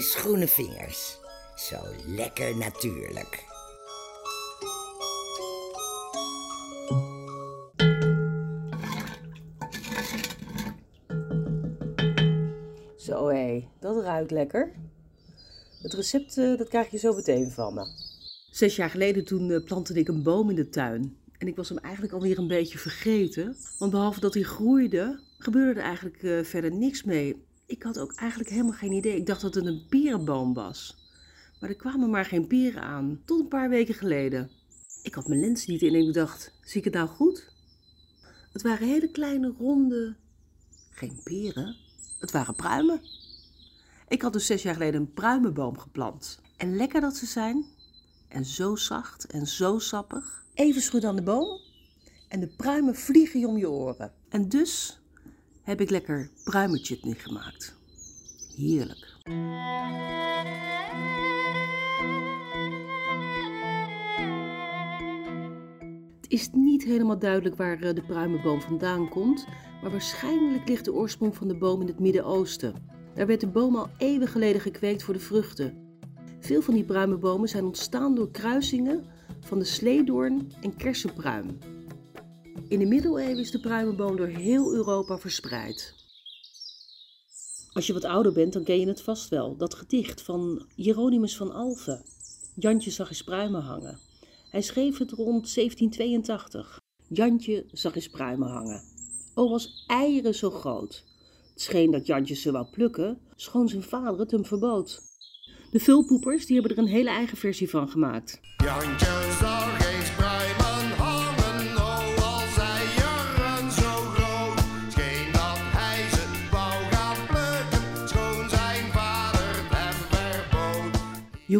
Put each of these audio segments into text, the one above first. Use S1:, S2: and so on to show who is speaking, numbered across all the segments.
S1: Groene vingers. Zo lekker natuurlijk.
S2: Zo hé, dat ruikt lekker. Het recept eh, dat krijg je zo meteen van me. Zes jaar geleden toen eh, plantte ik een boom in de tuin. En ik was hem eigenlijk alweer een beetje vergeten. Want behalve dat hij groeide, gebeurde er eigenlijk eh, verder niks mee. Ik had ook eigenlijk helemaal geen idee. Ik dacht dat het een perenboom was. Maar er kwamen maar geen peren aan. Tot een paar weken geleden. Ik had mijn lens niet in en ik dacht, zie ik het nou goed? Het waren hele kleine, ronde... Geen peren, het waren pruimen. Ik had dus zes jaar geleden een pruimenboom geplant. En lekker dat ze zijn. En zo zacht en zo sappig. Even schudden aan de boom. En de pruimen vliegen je om je oren. En dus heb ik lekker pruimenchutney gemaakt. Heerlijk. Het is niet helemaal duidelijk waar eh, de pruimenboom vandaan komt, maar waarschijnlijk ligt de oorsprong van de boom in het Midden-Oosten. Daar werd de boom al eeuwen geleden gekweekt voor de vruchten. Veel van die pruimenbomen zijn ontstaan door kruisingen van de sleedoorn en kersenpruim. In de middeleeuwen is de pruimenboom door heel Europa verspreid. Als je wat ouder bent, dan ken je het vast wel. Dat gedicht van Hieronymus van Alphen. Jantje zag eens pruimen hangen. Hij schreef het rond 1782. Jantje zag eens pruimen hangen. O, was eieren zo groot. Het scheen dat Jantje ze wou plukken, schoon zijn vader het hem verbood. De vulpoepers die hebben er een hele eigen versie van gemaakt.
S3: Jantje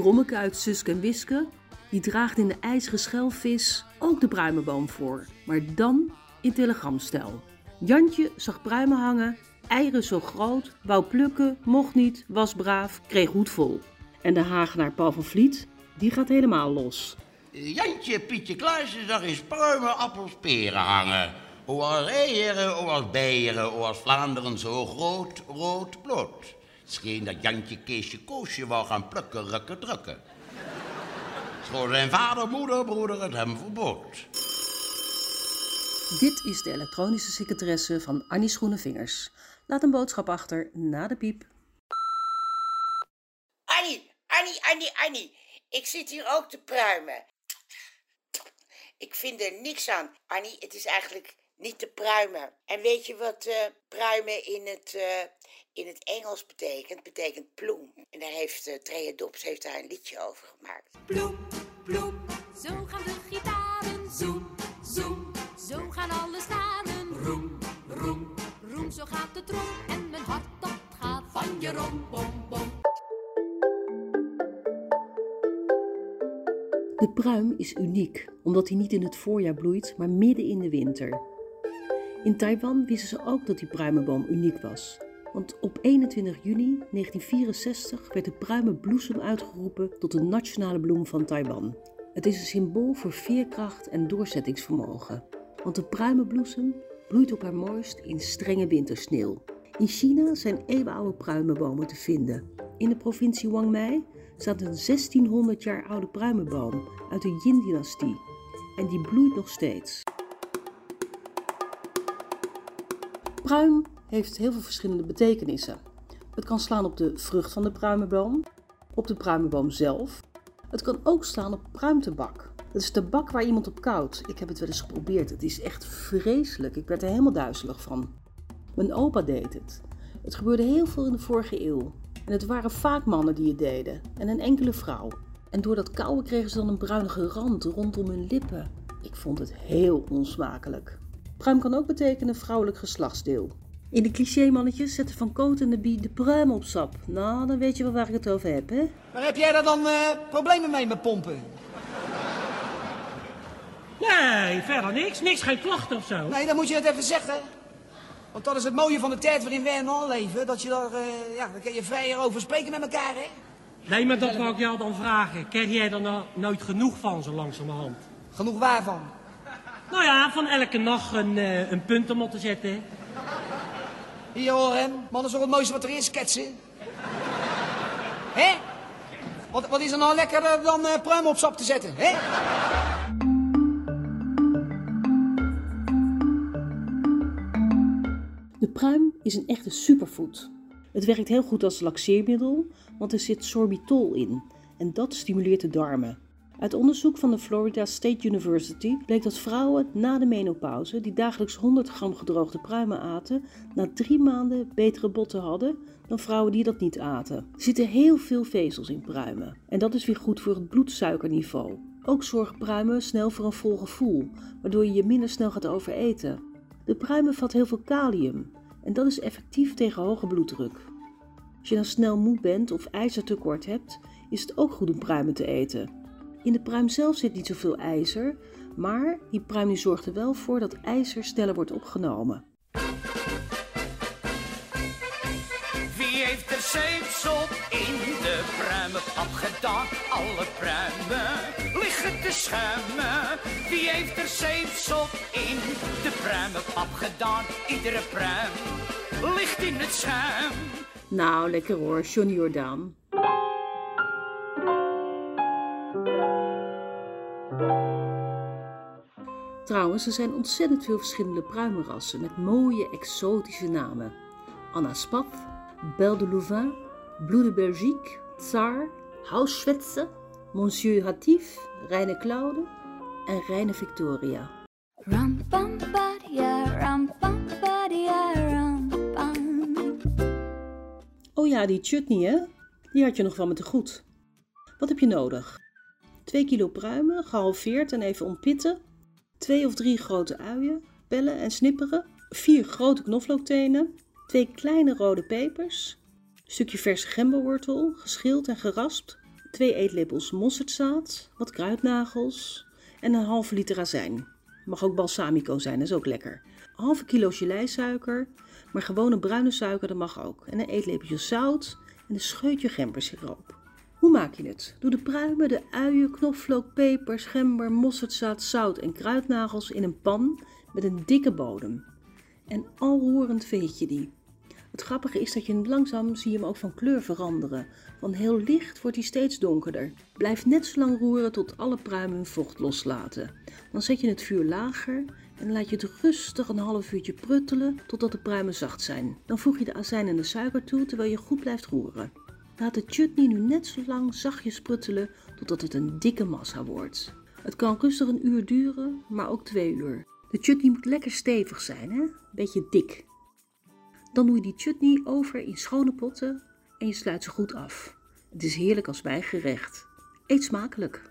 S2: Jerommeke uit Susk en Wiske, die draagt in de ijzeren schelvis ook de pruimenboom voor, maar dan in telegramstijl. Jantje zag pruimen hangen, eieren zo groot, wou plukken, mocht niet, was braaf, kreeg goed vol. En de Hagenaar Paul van Vliet, die gaat helemaal los.
S4: Jantje Pietje Kluisje zag eens pruimen, appels, peren hangen. O als eieren, o als beieren, o als Vlaanderen zo groot, rood, bloot. Het scheen dat Jantje Keesje Koosje wou gaan plukken, rukken, drukken. Schoon zijn vader, moeder, broeder het hem verbood.
S2: Dit is de elektronische secretaresse van Annie Schoenenvingers. Laat een boodschap achter na de piep.
S1: Annie, Annie, Annie, Annie. Ik zit hier ook te pruimen. Ik vind er niks aan. Annie, het is eigenlijk niet te pruimen. En weet je wat eh, pruimen in het, eh, in het Engels betekent? Betekent bloem. En daar heeft uh, Trea Dobbs heeft daar een liedje over gemaakt.
S5: Bloem, bloem, zo gaan de gitaren. Zoem, zoem, zo gaan alle snaren. Roem, roem, roem, zo gaat de trom. En mijn hart dat gaat van je rom, bom, bom.
S2: De pruim is uniek, omdat hij niet in het voorjaar bloeit, maar midden in de winter. In Taiwan wisten ze ook dat die pruimenboom uniek was. Want op 21 juni 1964 werd de pruimenbloesem uitgeroepen tot de nationale bloem van Taiwan. Het is een symbool voor veerkracht en doorzettingsvermogen. Want de pruimenbloesem bloeit op haar mooist in strenge wintersneeuw. In China zijn eeuwenoude pruimenbomen te vinden. In de provincie Wangmei staat een 1600 jaar oude pruimenboom uit de Yin-dynastie. En die bloeit nog steeds. Pruim heeft heel veel verschillende betekenissen. Het kan slaan op de vrucht van de pruimenboom, op de pruimenboom zelf. Het kan ook slaan op pruimtebak. Dat is tabak waar iemand op koudt. Ik heb het wel eens geprobeerd. Het is echt vreselijk. Ik werd er helemaal duizelig van. Mijn opa deed het. Het gebeurde heel veel in de vorige eeuw. En het waren vaak mannen die het deden en een enkele vrouw. En door dat kauwen kregen ze dan een bruinige rand rondom hun lippen. Ik vond het heel onsmakelijk. Pruim kan ook betekenen vrouwelijk geslachtsdeel. In de clichémannetjes zetten Van Coot en de Bie de pruim op sap. Nou, dan weet je wel waar ik het over heb, hè?
S6: Maar heb jij daar dan eh, problemen mee met pompen?
S7: Nee, verder niks. Niks, geen klachten of zo.
S6: Nee, dan moet je het even zeggen. Want dat is het mooie van de tijd waarin wij nu leven. Dat je daar, eh, ja, dan kun je vrijer over spreken met elkaar, hè?
S7: Nee, maar dat wou ik jou dan vragen. Krijg jij er nou nooit genoeg van, zo langzamerhand?
S6: Genoeg waarvan?
S7: Nou ja, van elke nacht een, eh, een punt om op te zetten.
S6: Hier hoor hem. Man, dat is toch het mooiste wat er is, ketsen. hè? Wat, wat is er nou lekkerder dan eh pruimen op sap te zetten, hè?
S2: De pruim is een echte superfood. Het werkt heel goed als laxeermiddel, want er zit sorbitol in en dat stimuleert de darmen. Uit onderzoek van de Florida State University bleek dat vrouwen na de menopauze die dagelijks 100 gram gedroogde pruimen aten, na drie maanden betere botten hadden dan vrouwen die dat niet aten. Er zitten heel veel vezels in pruimen en dat is weer goed voor het bloedsuikerniveau. Ook zorgen pruimen snel voor een vol gevoel, waardoor je je minder snel gaat overeten. De pruim bevat heel veel kalium en dat is effectief tegen hoge bloeddruk. Als je dan snel moe bent of ijzertekort hebt, is het ook goed om pruimen te eten. In de pruim zelf zit niet zoveel ijzer, maar die pruim die zorgt er wel voor dat ijzer sneller wordt opgenomen.
S8: Wie heeft er zeepsop in de pruimenpap gedaan? Alle pruimen liggen te schuimen. Wie heeft er zeepsop in de pruimenpap gedaan? Iedere pruim ligt in het schuim.
S2: Nou, lekker hoor, Johnny Jordaan. Trouwens, er zijn ontzettend veel verschillende pruimenrassen met mooie exotische namen. Anaspat, Belle de Louvain, Bleu de Belgique, Tsar, Hausschwätze, Monsieur Hatif, Reine Claude en Reine Victoria.
S9: Ram ram pam.
S2: Oh ja, die chutney hè? Die had je nog van me te goed. Wat heb je nodig? 2 kilo pruimen, gehalveerd en even ontpitten. 2 of 3 grote uien, pellen en snipperen. 4 grote knoflooktenen. 2 kleine rode pepers. Een stukje verse gemberwortel, geschild en geraspt. 2 eetlepels mosterdzaad, wat kruidnagels en een halve liter azijn. Mag ook balsamico zijn, dat is ook lekker. Een halve kilo geleisuiker, maar gewone bruine suiker, dat mag ook. En een eetlepeltje zout en een scheutje gembersiroop. Hoe maak je het? Doe de pruimen, de uien, knoflook, pepers, gember, mosterdzaad, zout en kruidnagels in een pan met een dikke bodem. En al roerend veet je die. Het grappige is dat je hem langzaam zie je hem ook van kleur veranderen. Van heel licht wordt hij steeds donkerder. Blijf net zo lang roeren tot alle pruimen hun vocht loslaten. Dan zet je het vuur lager en laat je het rustig een half uurtje pruttelen totdat de pruimen zacht zijn. Dan voeg je de azijn en de suiker toe terwijl je goed blijft roeren. Laat de chutney nu net zo lang zachtjes pruttelen totdat het een dikke massa wordt. Het kan rustig een uur duren, maar ook twee uur. De chutney moet lekker stevig zijn, hè? Beetje dik. Dan doe je die chutney over in schone potten en je sluit ze goed af. Het is heerlijk als bijgerecht. Eet smakelijk!